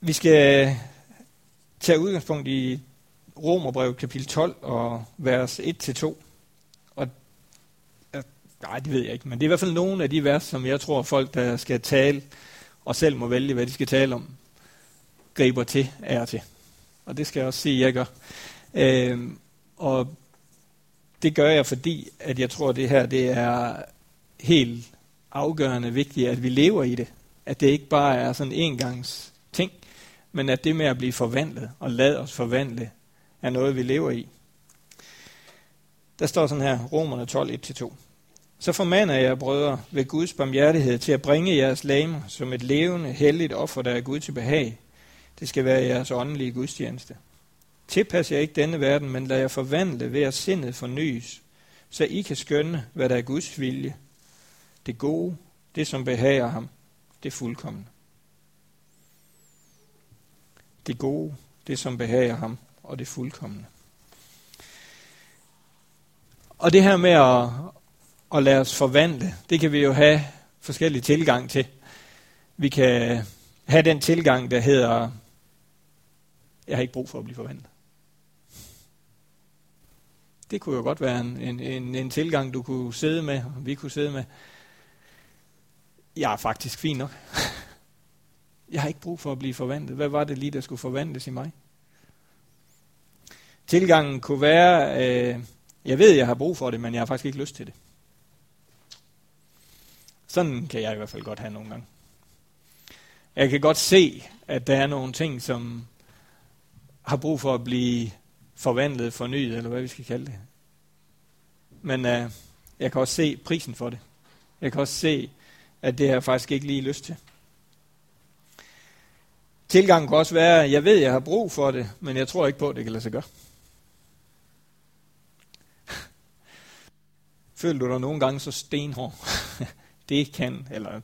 Vi skal tage udgangspunkt i Romerbrevet kapitel 12 og vers 1-2. Og nej, det ved jeg ikke, men det er i hvert fald nogle af de vers, som jeg tror folk, der skal tale og selv må vælge, hvad de skal tale om, griber til, er til. Og det skal jeg også sige, at jeg gør. Øhm, og det gør jeg, fordi at jeg tror, at det her det er helt afgørende vigtigt, at vi lever i det. At det ikke bare er sådan en engangs men at det med at blive forvandlet og lad os forvandle, er noget, vi lever i. Der står sådan her, Romerne 12, 1-2. Så formaner jeg, brødre, ved Guds barmhjertighed til at bringe jeres lame som et levende, helligt offer, der er Gud til behag. Det skal være jeres åndelige gudstjeneste. Tilpas jer ikke denne verden, men lad jer forvandle ved at sindet fornyes, så I kan skønne, hvad der er Guds vilje. Det gode, det som behager ham, det fuldkommende. Det gode, det som behager ham, og det fuldkommende. Og det her med at, at lade os forvandle, det kan vi jo have forskellige tilgang til. Vi kan have den tilgang, der hedder, jeg har ikke brug for at blive forvandlet. Det kunne jo godt være en, en, en, en tilgang, du kunne sidde med, og vi kunne sidde med. Jeg er faktisk fin nok. Jeg har ikke brug for at blive forvandlet. Hvad var det lige, der skulle forvandles i mig? Tilgangen kunne være, øh, jeg ved, jeg har brug for det, men jeg har faktisk ikke lyst til det. Sådan kan jeg i hvert fald godt have nogle gange. Jeg kan godt se, at der er nogle ting, som har brug for at blive forvandlet, fornyet, eller hvad vi skal kalde det. Men øh, jeg kan også se prisen for det. Jeg kan også se, at det har jeg faktisk ikke lige lyst til. Tilgangen kan også være, at jeg ved, at jeg har brug for det, men jeg tror ikke på, at det kan lade sig gøre. Føler du dig nogle gange så stenhård? det kan, eller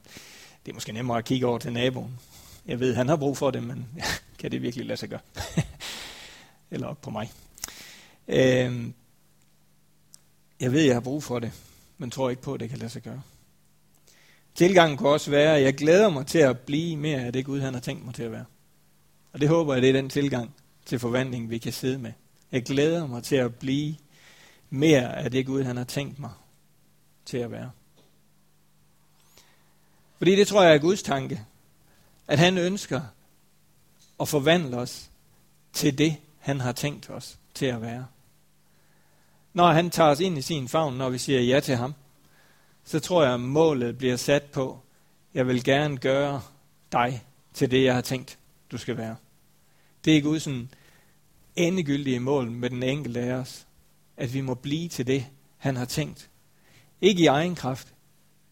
det er måske nemmere at kigge over til naboen. Jeg ved, han har brug for det, men kan det virkelig lade sig gøre? eller op på mig. Øh, jeg ved, jeg har brug for det, men tror ikke på, at det kan lade sig gøre. Tilgangen kan også være, at jeg glæder mig til at blive mere af det Gud, han har tænkt mig til at være. Og det håber jeg, det er den tilgang til forvandling, vi kan sidde med. Jeg glæder mig til at blive mere af det Gud, han har tænkt mig til at være. Fordi det tror jeg er Guds tanke, at han ønsker at forvandle os til det, han har tænkt os til at være. Når han tager os ind i sin favn, når vi siger ja til ham, så tror jeg, at målet bliver sat på, jeg vil gerne gøre dig til det, jeg har tænkt, du skal være. Det er Guds ud sådan endegyldige mål med den enkelte af os, at vi må blive til det, han har tænkt. Ikke i egen kraft,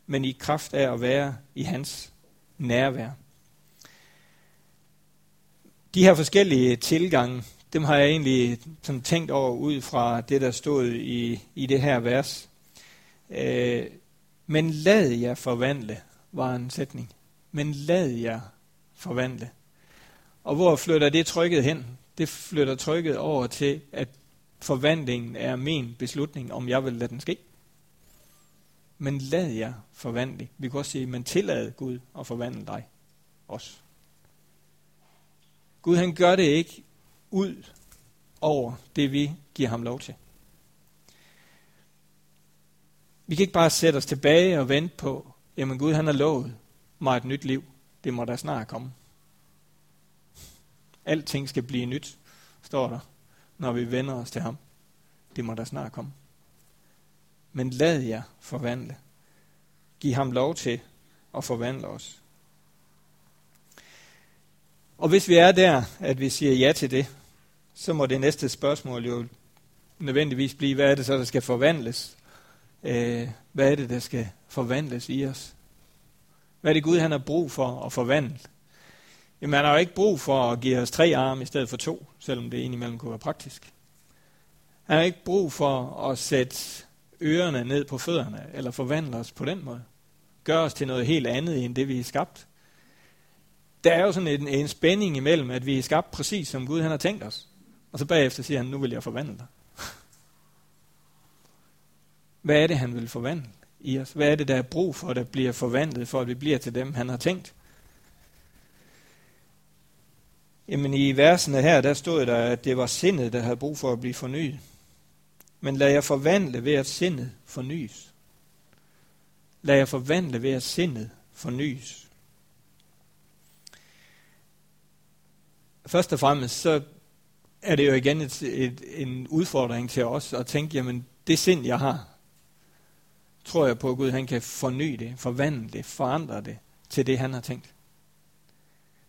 men i kraft af at være i hans nærvær. De her forskellige tilgange, dem har jeg egentlig sådan tænkt over ud fra det, der stod i, i det her vers. Øh, men lad jer forvandle, var en sætning. Men lad jer forvandle. Og hvor flytter det trykket hen? Det flytter trykket over til, at forvandlingen er min beslutning, om jeg vil lade den ske. Men lad jer forvandle. Vi kan også sige, men tillad Gud at forvandle dig også. Gud han gør det ikke ud over det, vi giver ham lov til. Vi kan ikke bare sætte os tilbage og vente på, jamen Gud han har lovet mig et nyt liv. Det må der snart komme. Alting skal blive nyt, står der, når vi vender os til ham. Det må der snart komme. Men lad jer forvandle. Giv ham lov til at forvandle os. Og hvis vi er der, at vi siger ja til det, så må det næste spørgsmål jo nødvendigvis blive, hvad er det så, der skal forvandles? Øh, hvad er det, der skal forvandles i os? Hvad er det Gud, han har brug for at forvandle? Jamen, han har jo ikke brug for at give os tre arme i stedet for to, selvom det indimellem kunne være praktisk. Han har ikke brug for at sætte ørerne ned på fødderne, eller forvandle os på den måde. Gør os til noget helt andet, end det vi er skabt. Der er jo sådan en, en spænding imellem, at vi er skabt præcis som Gud han har tænkt os. Og så bagefter siger han, nu vil jeg forvandle dig. Hvad er det, han vil forvandle i os? Hvad er det, der er brug for, der bliver forvandlet, for at vi bliver til dem, han har tænkt? Jamen i versene her, der stod der, at det var sindet, der havde brug for at blive fornyet. Men lad jeg forvandle ved, at sindet fornyes. Lad jeg forvandle ved, at sindet fornyes. Først og fremmest, så er det jo igen et, et, en udfordring til os at tænke, jamen det sind, jeg har, tror jeg på, at Gud han kan forny det, forvandle det, forandre det til det, han har tænkt.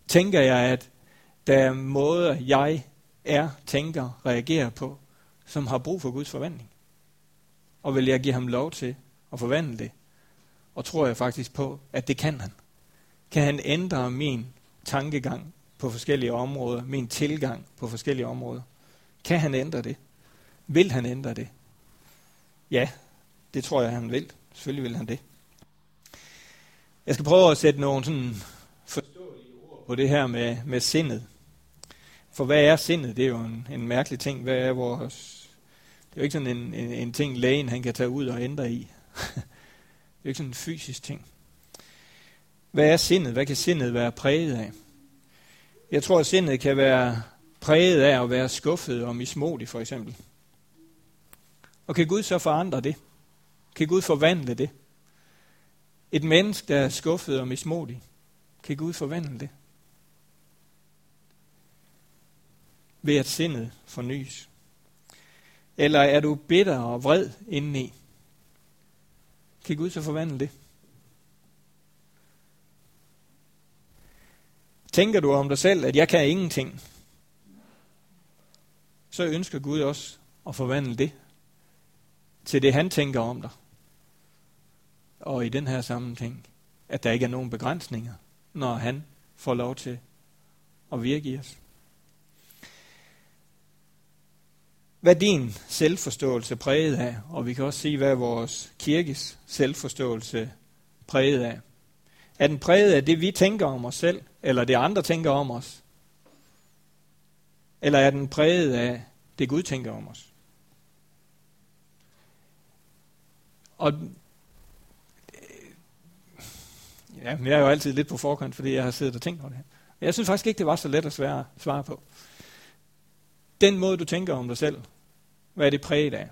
Tænker jeg, at der er måder, jeg er, tænker, reagerer på, som har brug for Guds forvandling. Og vil jeg give ham lov til at forvandle det? Og tror jeg faktisk på, at det kan han. Kan han ændre min tankegang på forskellige områder, min tilgang på forskellige områder? Kan han ændre det? Vil han ændre det? Ja, det tror jeg, han vil. Selvfølgelig vil han det. Jeg skal prøve at sætte nogle sådan forståelige ord på det her med, med sindet. For hvad er sindet? Det er jo en, en mærkelig ting. Hvad er vores... Det er jo ikke sådan en, en, en ting, lægen han kan tage ud og ændre i. det er jo ikke sådan en fysisk ting. Hvad er sindet? Hvad kan sindet være præget af? Jeg tror, at sindet kan være præget af at være skuffet og mismodig, for eksempel. Og kan Gud så forandre det? Kan Gud forvandle det? Et menneske, der er skuffet og mismodig, kan Gud forvandle det? Ved at sindet fornyes. Eller er du bitter og vred indeni? Kan Gud så forvandle det? Tænker du om dig selv, at jeg kan ingenting, så ønsker Gud også at forvandle det til det, han tænker om dig. Og i den her sammenhæng, at der ikke er nogen begrænsninger, når han får lov til at virke i os. Hvad din selvforståelse præget af? Og vi kan også sige, hvad vores kirkes selvforståelse præget af? Er den præget af det, vi tænker om os selv, eller det andre tænker om os? Eller er den præget af det, Gud tænker om os? Og ja, jeg er jo altid lidt på forkant, fordi jeg har siddet og tænkt over det her. Jeg synes faktisk ikke, det var så let at svare, svare på. Den måde, du tænker om dig selv, hvad er det præget af?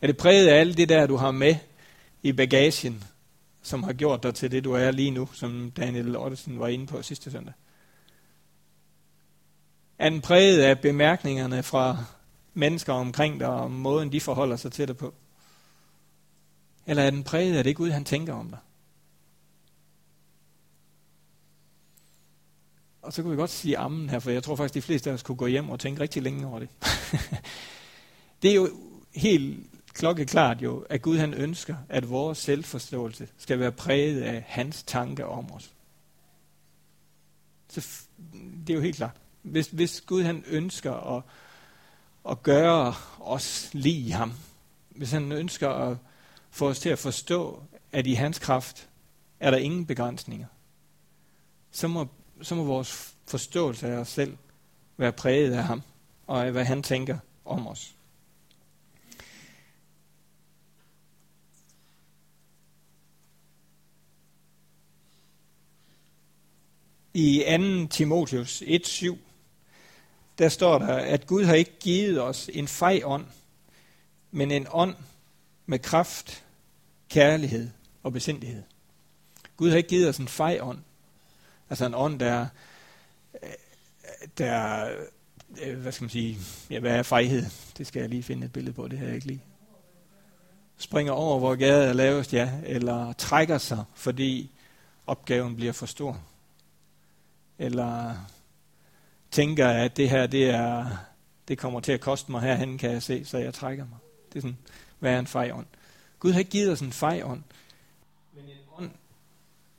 Er det præget af alt det der, du har med i bagagen, som har gjort dig til det, du er lige nu, som Daniel Ottesen var inde på sidste søndag? Er den præget af bemærkningerne fra mennesker omkring dig, og måden de forholder sig til dig på? Eller er den præget af det Gud, han tænker om dig? Og så kunne vi godt sige ammen her, for jeg tror faktisk, de fleste af os kunne gå hjem og tænke rigtig længe over det. det er jo helt klokkeklart jo, at Gud han ønsker, at vores selvforståelse skal være præget af hans tanke om os. Så det er jo helt klart. Hvis, hvis Gud han ønsker at, at gøre os lige ham, hvis han ønsker at få os til at forstå, at i hans kraft er der ingen begrænsninger, så må, så må vores forståelse af os selv være præget af ham, og af hvad han tænker om os. I 2. Timotheus 1.7, der står der, at Gud har ikke givet os en fej ånd, men en ånd med kraft, kærlighed og besindighed. Gud har ikke givet os en fej ånd. Altså en ånd, der, der øh, hvad skal man sige, ja, hvad er fejhed? Det skal jeg lige finde et billede på, det her ikke lige. Springer over, hvor gaden er lavest, ja, eller trækker sig, fordi opgaven bliver for stor. Eller tænker, at det her, det er, det kommer til at koste mig herhen, kan jeg se, så jeg trækker mig. Det er sådan, hvad er en fejånd? Gud har ikke givet os en fejånd, men en ånd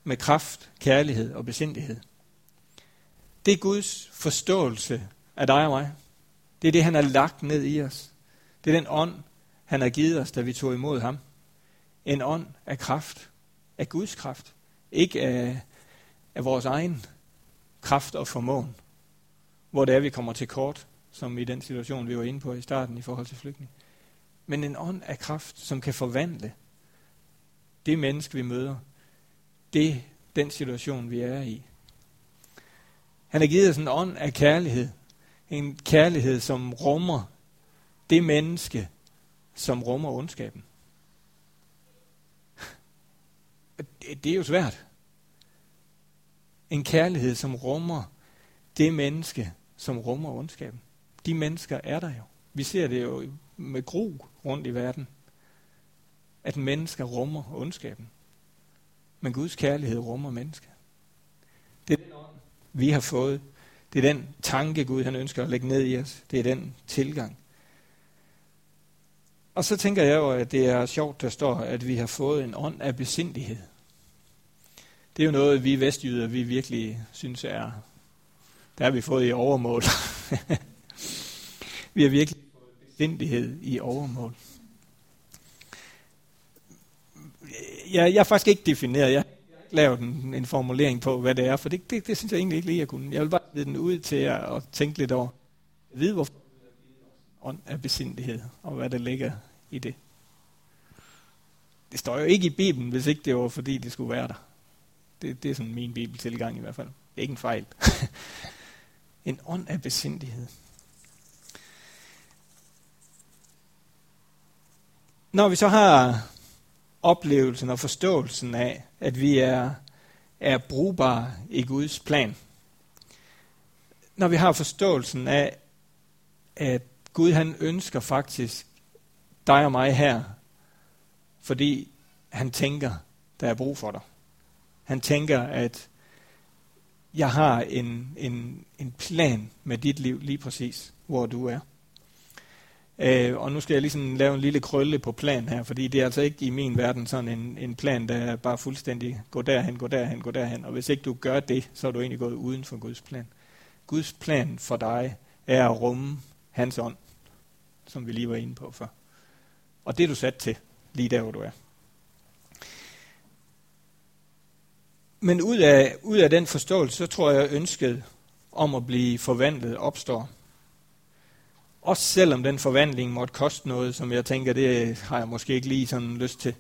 med kraft, kærlighed og besindighed. Det er Guds forståelse af dig og mig. Det er det, han har lagt ned i os. Det er den ånd, han har givet os, da vi tog imod ham. En ånd af kraft, af Guds kraft. Ikke af, af vores egen kraft og formåen. Hvor det er, vi kommer til kort, som i den situation, vi var inde på i starten i forhold til flygtning men en ånd af kraft, som kan forvandle det menneske, vi møder, det den situation, vi er i. Han har givet os en ånd af kærlighed. En kærlighed, som rummer det menneske, som rummer ondskaben. Det er jo svært. En kærlighed, som rummer det menneske, som rummer ondskaben. De mennesker er der jo. Vi ser det jo med gro rundt i verden, at mennesker rummer ondskaben. Men Guds kærlighed rummer mennesker. Det er den ånd, vi har fået. Det er den tanke, Gud han ønsker at lægge ned i os. Det er den tilgang. Og så tænker jeg jo, at det er sjovt, der står, at vi har fået en ånd af besindighed. Det er jo noget, vi vestjyder, vi virkelig synes er, der har vi fået i overmål. vi har virkelig fået besindighed i overmål. Jeg, jeg er faktisk ikke defineret. Jeg har ikke lavet en, en formulering på, hvad det er, for det, det, det synes jeg egentlig ikke lige, jeg kunne. Jeg vil bare vide den ud til at, at tænke lidt over. Jeg ved, hvorfor ånd af besindighed, og hvad der ligger i det. Det står jo ikke i Bibelen, hvis ikke det var, fordi det skulle være der. Det, det er sådan min bibeltilgang i hvert fald. Det er ikke en fejl. en ånd af besindighed. Når vi så har oplevelsen og forståelsen af, at vi er, er brugbare i Guds plan, når vi har forståelsen af, at Gud han ønsker faktisk dig og mig her, fordi han tænker, der er brug for dig. Han tænker, at jeg har en, en, en plan med dit liv lige præcis, hvor du er. Øh, og nu skal jeg ligesom lave en lille krølle på plan her, fordi det er altså ikke i min verden sådan en, en plan, der er bare fuldstændig gå derhen, gå derhen, gå derhen. Og hvis ikke du gør det, så er du egentlig gået uden for Guds plan. Guds plan for dig er at rumme hans ånd, som vi lige var inde på før. Og det er du sat til, lige der hvor du er. Men ud af, ud af den forståelse, så tror jeg, ønsket om at blive forvandlet opstår. Også selvom den forvandling måtte koste noget, som jeg tænker, det har jeg måske ikke lige sådan lyst til.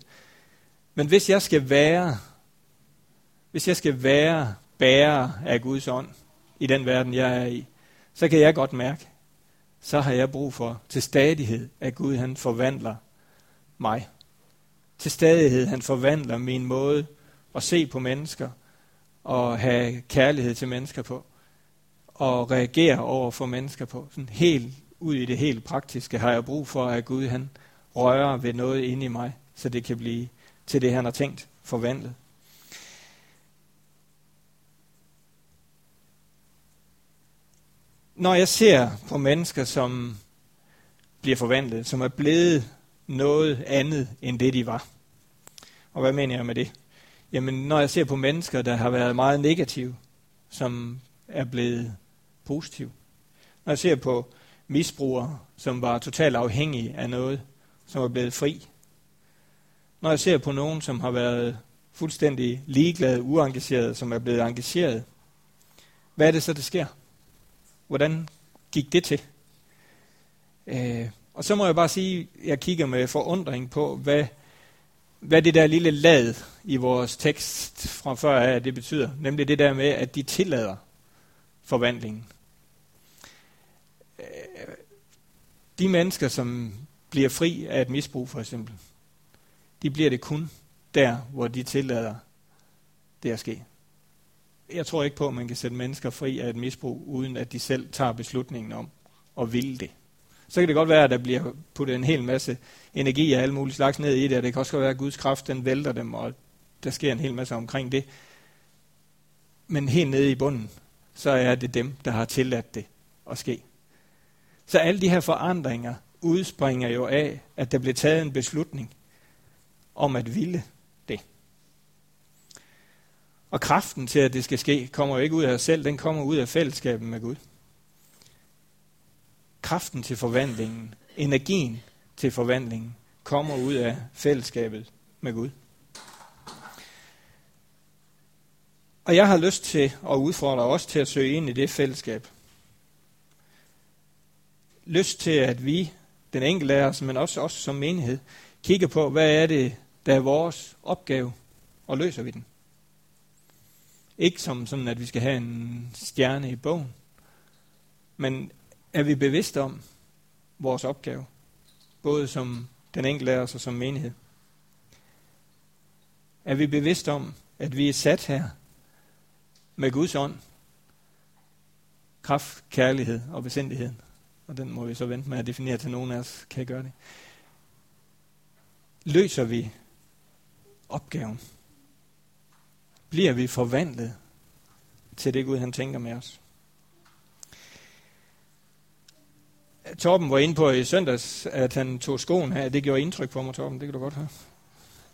Men hvis jeg skal være, hvis jeg skal være bærer af Guds ånd i den verden, jeg er i, så kan jeg godt mærke, så har jeg brug for til stadighed, at Gud han forvandler mig. Til stadighed han forvandler min måde at se på mennesker og have kærlighed til mennesker på og reagere over for mennesker på. Sådan helt ud i det helt praktiske har jeg brug for, at Gud han rører ved noget inde i mig, så det kan blive til det, han har tænkt forvandlet. Når jeg ser på mennesker, som bliver forvandlet, som er blevet noget andet end det, de var. Og hvad mener jeg med det? Jamen, når jeg ser på mennesker, der har været meget negative, som er blevet positive. Når jeg ser på misbrugere, som var totalt afhængige af noget, som er blevet fri. Når jeg ser på nogen, som har været fuldstændig ligeglade, uengageret, som er blevet engageret, hvad er det så, der sker? Hvordan gik det til? Øh, og så må jeg bare sige, at jeg kigger med forundring på, hvad, hvad det der lille lad i vores tekst fra før af, det betyder. Nemlig det der med, at de tillader forvandlingen. Øh, de mennesker, som bliver fri af et misbrug for eksempel, de bliver det kun der, hvor de tillader det at ske. Jeg tror ikke på, at man kan sætte mennesker fri af et misbrug, uden at de selv tager beslutningen om at ville det. Så kan det godt være, at der bliver puttet en hel masse energi og alle mulige slags ned i det, og det kan også godt være, at Guds kraft den vælter dem, og der sker en hel masse omkring det. Men helt nede i bunden, så er det dem, der har tilladt det at ske. Så alle de her forandringer udspringer jo af, at der blev taget en beslutning om at ville det. Og kraften til, at det skal ske, kommer jo ikke ud af os selv, den kommer ud af fællesskabet med Gud kraften til forvandlingen, energien til forvandlingen, kommer ud af fællesskabet med Gud. Og jeg har lyst til at udfordre os til at søge ind i det fællesskab. Lyst til, at vi, den enkelte af os, men også os som menighed, kigger på, hvad er det, der er vores opgave, og løser vi den. Ikke som sådan, at vi skal have en stjerne i bogen. Men er vi bevidste om vores opgave? Både som den enkelte af os og som menighed. Er vi bevidste om, at vi er sat her med Guds ånd, kraft, kærlighed og besindighed? Og den må vi så vente med at definere til nogen af os, kan gøre det. Løser vi opgaven? Bliver vi forvandlet til det Gud, han tænker med os? Torben var inde på i søndags, at han tog skoen her. Det gjorde indtryk på mig, Torben. Det kan du godt høre.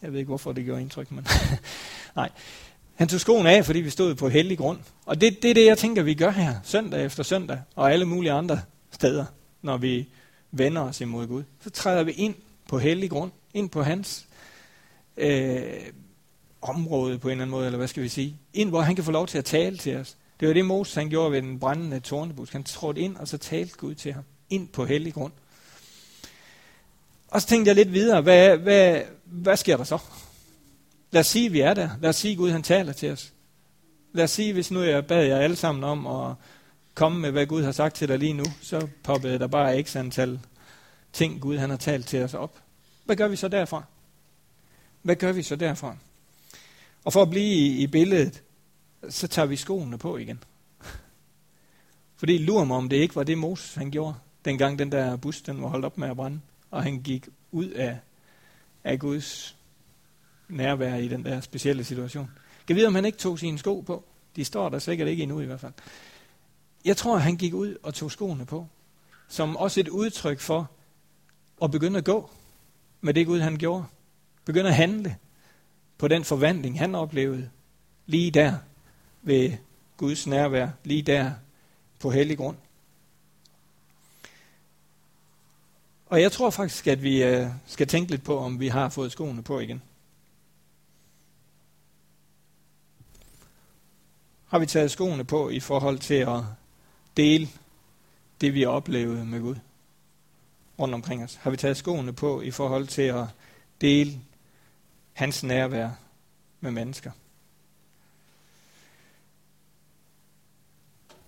Jeg ved ikke, hvorfor det gjorde indtryk, men nej. Han tog skoen af, fordi vi stod på hellig grund. Og det, det er det, jeg tænker, vi gør her, søndag efter søndag, og alle mulige andre steder, når vi vender os imod Gud. Så træder vi ind på hellig grund, ind på hans øh, område på en eller anden måde, eller hvad skal vi sige. Ind, hvor han kan få lov til at tale til os. Det var det, Moses han gjorde ved den brændende tornebusk. Han trådte ind, og så talte Gud til ham. Ind på hellig grund. Og så tænkte jeg lidt videre, hvad, hvad, hvad sker der så? Lad os sige, at vi er der. Lad os sige, at Gud han taler til os. Lad os sige, hvis nu jeg bad jer alle sammen om at komme med, hvad Gud har sagt til dig lige nu, så poppede der bare x antal ting, Gud han har talt til os op. Hvad gør vi så derfra? Hvad gør vi så derfra? Og for at blive i, billedet, så tager vi skoene på igen. Fordi lurer mig, om det ikke var det Moses, han gjorde, dengang den der bus, den var holdt op med at brænde, og han gik ud af, af Guds nærvær i den der specielle situation. Kan vide, om han ikke tog sine sko på? De står der sikkert ikke endnu i hvert fald. Jeg tror, han gik ud og tog skoene på, som også et udtryk for at begynde at gå med det Gud, han gjorde. Begynde at handle på den forvandling, han oplevede lige der ved Guds nærvær, lige der på hellig grund. Og jeg tror faktisk, at vi øh, skal tænke lidt på, om vi har fået skoene på igen. Har vi taget skoene på i forhold til at dele det, vi oplevede med Gud rundt omkring os? Har vi taget skoene på i forhold til at dele hans nærvær med mennesker?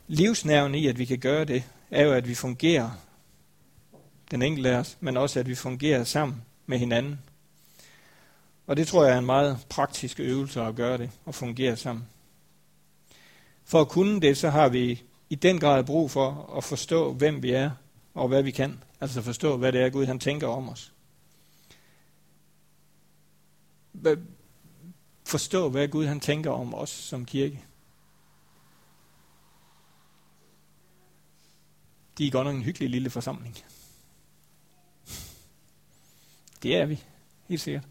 Livsnerven i, at vi kan gøre det, er jo, at vi fungerer, den enkelte af os, men også, at vi fungerer sammen med hinanden. Og det tror jeg er en meget praktisk øvelse at gøre det, og fungere sammen. For at kunne det, så har vi i den grad brug for at forstå, hvem vi er og hvad vi kan. Altså forstå, hvad det er, Gud han tænker om os. Forstå, hvad Gud han tænker om os som kirke. De er godt nok en hyggelig lille forsamling. Det er vi, helt sikkert.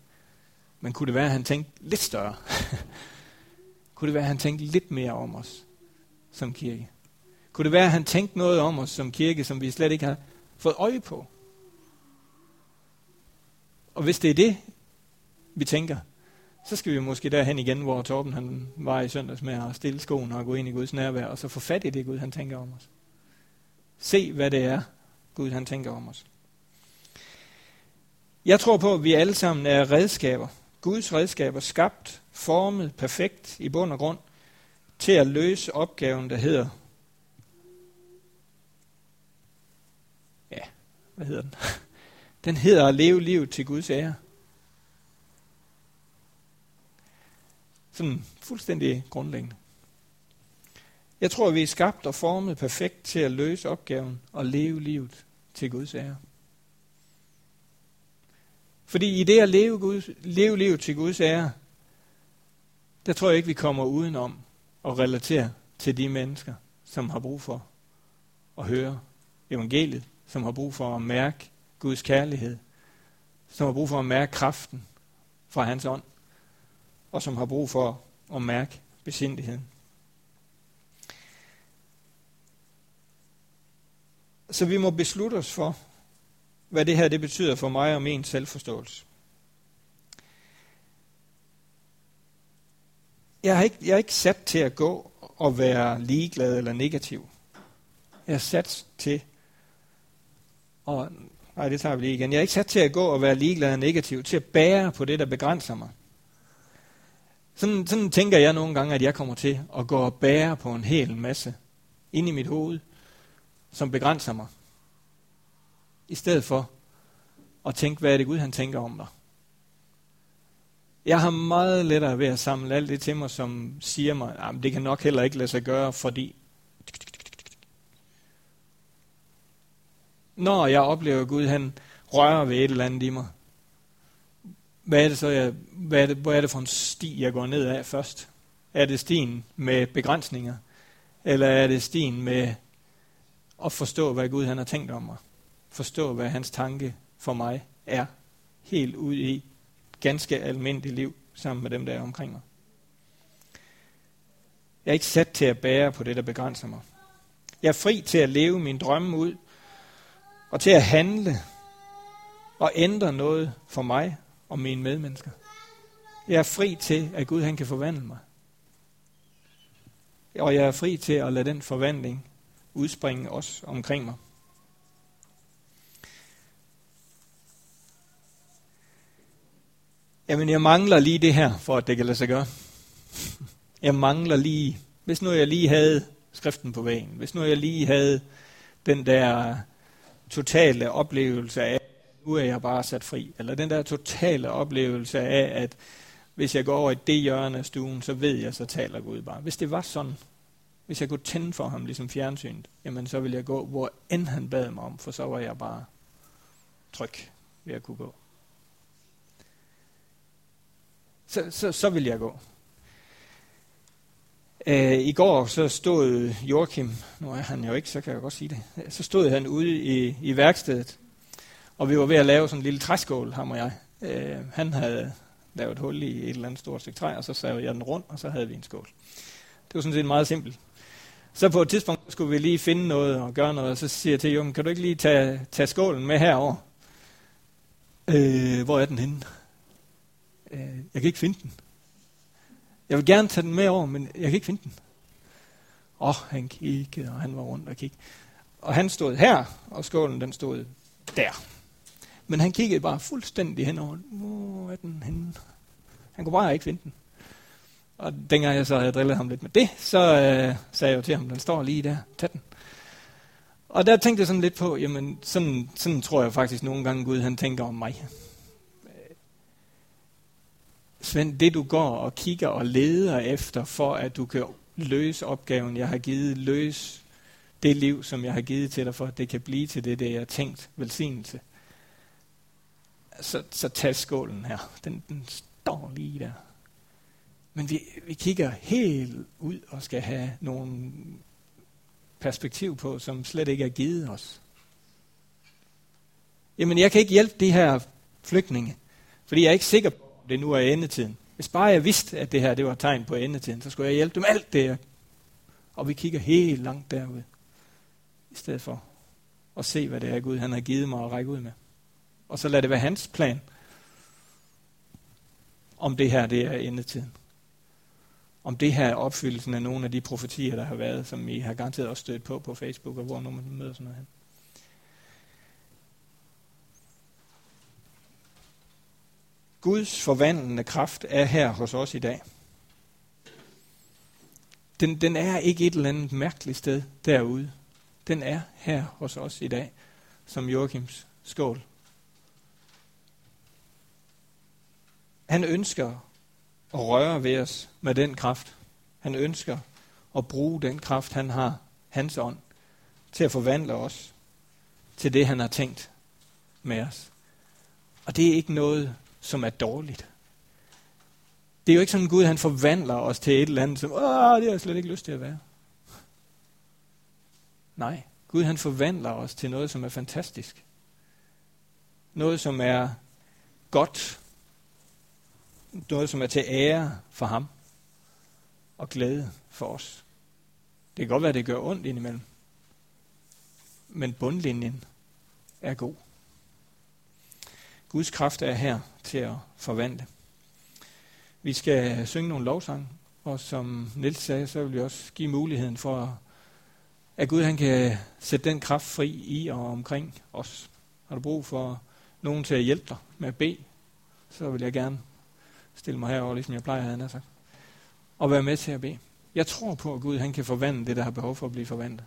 Men kunne det være, at han tænkte lidt større? kunne det være, at han tænkte lidt mere om os som kirke? Kunne det være, at han tænkte noget om os som kirke, som vi slet ikke har fået øje på? Og hvis det er det, vi tænker, så skal vi måske derhen igen, hvor Torben han var i søndags med at stille skoene og gå ind i Guds nærvær, og så få fat i det Gud, han tænker om os. Se, hvad det er, Gud han tænker om os. Jeg tror på, at vi alle sammen er redskaber. Guds redskaber, skabt, formet, perfekt i bund og grund, til at løse opgaven, der hedder Ja, hvad hedder den? Den hedder at leve livet til Guds ære. Sådan fuldstændig grundlæggende. Jeg tror, vi er skabt og formet perfekt til at løse opgaven og leve livet til Guds ære. Fordi i det at leve, Guds, leve livet til Guds ære, der tror jeg ikke, vi kommer udenom at relatere til de mennesker, som har brug for at høre evangeliet, som har brug for at mærke Guds kærlighed, som har brug for at mærke kraften fra hans ånd, og som har brug for at mærke besindigheden. Så vi må beslutte os for, hvad det her det betyder for mig og min selvforståelse. Jeg er, ikke, jeg er ikke sat til at gå og være ligeglad eller negativ. Jeg er sat til og nej, det tager vi lige igen. Jeg er ikke sat til at gå og være ligeglad og negativ, til at bære på det, der begrænser mig. Sådan, sådan tænker jeg nogle gange, at jeg kommer til at gå og bære på en hel masse ind i mit hoved, som begrænser mig. I stedet for at tænke, hvad er det Gud, han tænker om dig. Jeg har meget lettere ved at samle alt det til mig, som siger mig, at det kan nok heller ikke lade sig gøre, fordi... Når jeg oplever, at Gud han rører ved et eller andet i mig, hvad er det så, jeg, hvad er det, hvor er det for en sti, jeg går ned af først? Er det stien med begrænsninger? Eller er det stien med at forstå, hvad Gud han har tænkt om mig? Forstå, hvad hans tanke for mig er. Helt ud i ganske almindeligt liv sammen med dem, der er omkring mig. Jeg er ikke sat til at bære på det, der begrænser mig. Jeg er fri til at leve min drømme ud, og til at handle og ændre noget for mig og mine medmennesker. Jeg er fri til, at Gud han kan forvandle mig. Og jeg er fri til at lade den forvandling udspringe os omkring mig. Jamen, jeg mangler lige det her, for at det kan lade sig gøre. Jeg mangler lige, hvis nu jeg lige havde skriften på væggen, hvis nu jeg lige havde den der totale oplevelse af, nu er jeg bare sat fri, eller den der totale oplevelse af, at hvis jeg går over i det hjørne af stuen, så ved jeg, så taler Gud bare. Hvis det var sådan, hvis jeg kunne tænde for ham, ligesom fjernsynet, jamen så ville jeg gå, hvor end han bad mig om, for så var jeg bare tryg ved at kunne gå så, så, så vil jeg gå. Øh, I går så stod Joachim, nu er han jo ikke, så kan jeg godt sige det, så stod han ude i, i værkstedet, og vi var ved at lave sådan en lille træskål, ham og jeg. Øh, han havde lavet et hul i et eller andet stort stykke træ, og så savede jeg den rundt, og så havde vi en skål. Det var sådan set meget simpelt. Så på et tidspunkt skulle vi lige finde noget og gøre noget, og så siger jeg til Joachim, kan du ikke lige tage, tage skålen med herover? Øh, hvor er den henne? øh, jeg kan ikke finde den. Jeg vil gerne tage den med over, men jeg kan ikke finde den. Og han kiggede, og han var rundt og kiggede. Og han stod her, og skålen den stod der. Men han kiggede bare fuldstændig henover. Hvor er den henne? Han kunne bare ikke finde den. Og dengang jeg så havde drillet ham lidt med det, så øh, sagde jeg jo til ham, den står lige der, tag den. Og der tænkte jeg sådan lidt på, jamen sådan, sådan tror jeg faktisk nogle gange Gud han tænker om mig. Svend, det du går og kigger og leder efter, for at du kan løse opgaven, jeg har givet, løse det liv, som jeg har givet til dig, for at det kan blive til det, det jeg har tænkt velsignelse. Så, så tag skålen her. Den, den står lige der. Men vi, vi kigger helt ud og skal have nogle perspektiv på, som slet ikke er givet os. Jamen, jeg kan ikke hjælpe de her flygtninge, fordi jeg er ikke sikker på, det nu er endetiden. Hvis bare jeg vidste, at det her det var tegn på endetiden, så skulle jeg hjælpe dem alt det. Og vi kigger helt langt derud. I stedet for at se, hvad det er Gud han har givet mig at række ud med. Og så lad det være hans plan, om det her det er endetiden. Om det her er opfyldelsen af nogle af de profetier, der har været, som I har garanteret også stødt på på Facebook, og hvor nu man møder sådan noget hen. Guds forvandlende kraft er her hos os i dag. Den, den er ikke et eller andet mærkeligt sted derude. Den er her hos os i dag, som Joachims skål. Han ønsker at røre ved os med den kraft. Han ønsker at bruge den kraft, han har, hans ånd, til at forvandle os til det, han har tænkt med os. Og det er ikke noget, som er dårligt. Det er jo ikke sådan, at Gud han forvandler os til et eller andet, som, åh, det har jeg slet ikke lyst til at være. Nej, Gud han forvandler os til noget, som er fantastisk. Noget, som er godt. Noget, som er til ære for ham. Og glæde for os. Det kan godt være, at det gør ondt indimellem. Men bundlinjen er god. Guds kraft er her til at forvandle. Vi skal synge nogle lovsange, og som Niels sagde, så vil vi også give muligheden for, at Gud han kan sætte den kraft fri i og omkring os. Har du brug for nogen til at hjælpe dig med at bede, så vil jeg gerne stille mig herover, ligesom jeg plejer, han sagt. og være med til at bede. Jeg tror på, at Gud han kan forvandle det, der har behov for at blive forvandlet.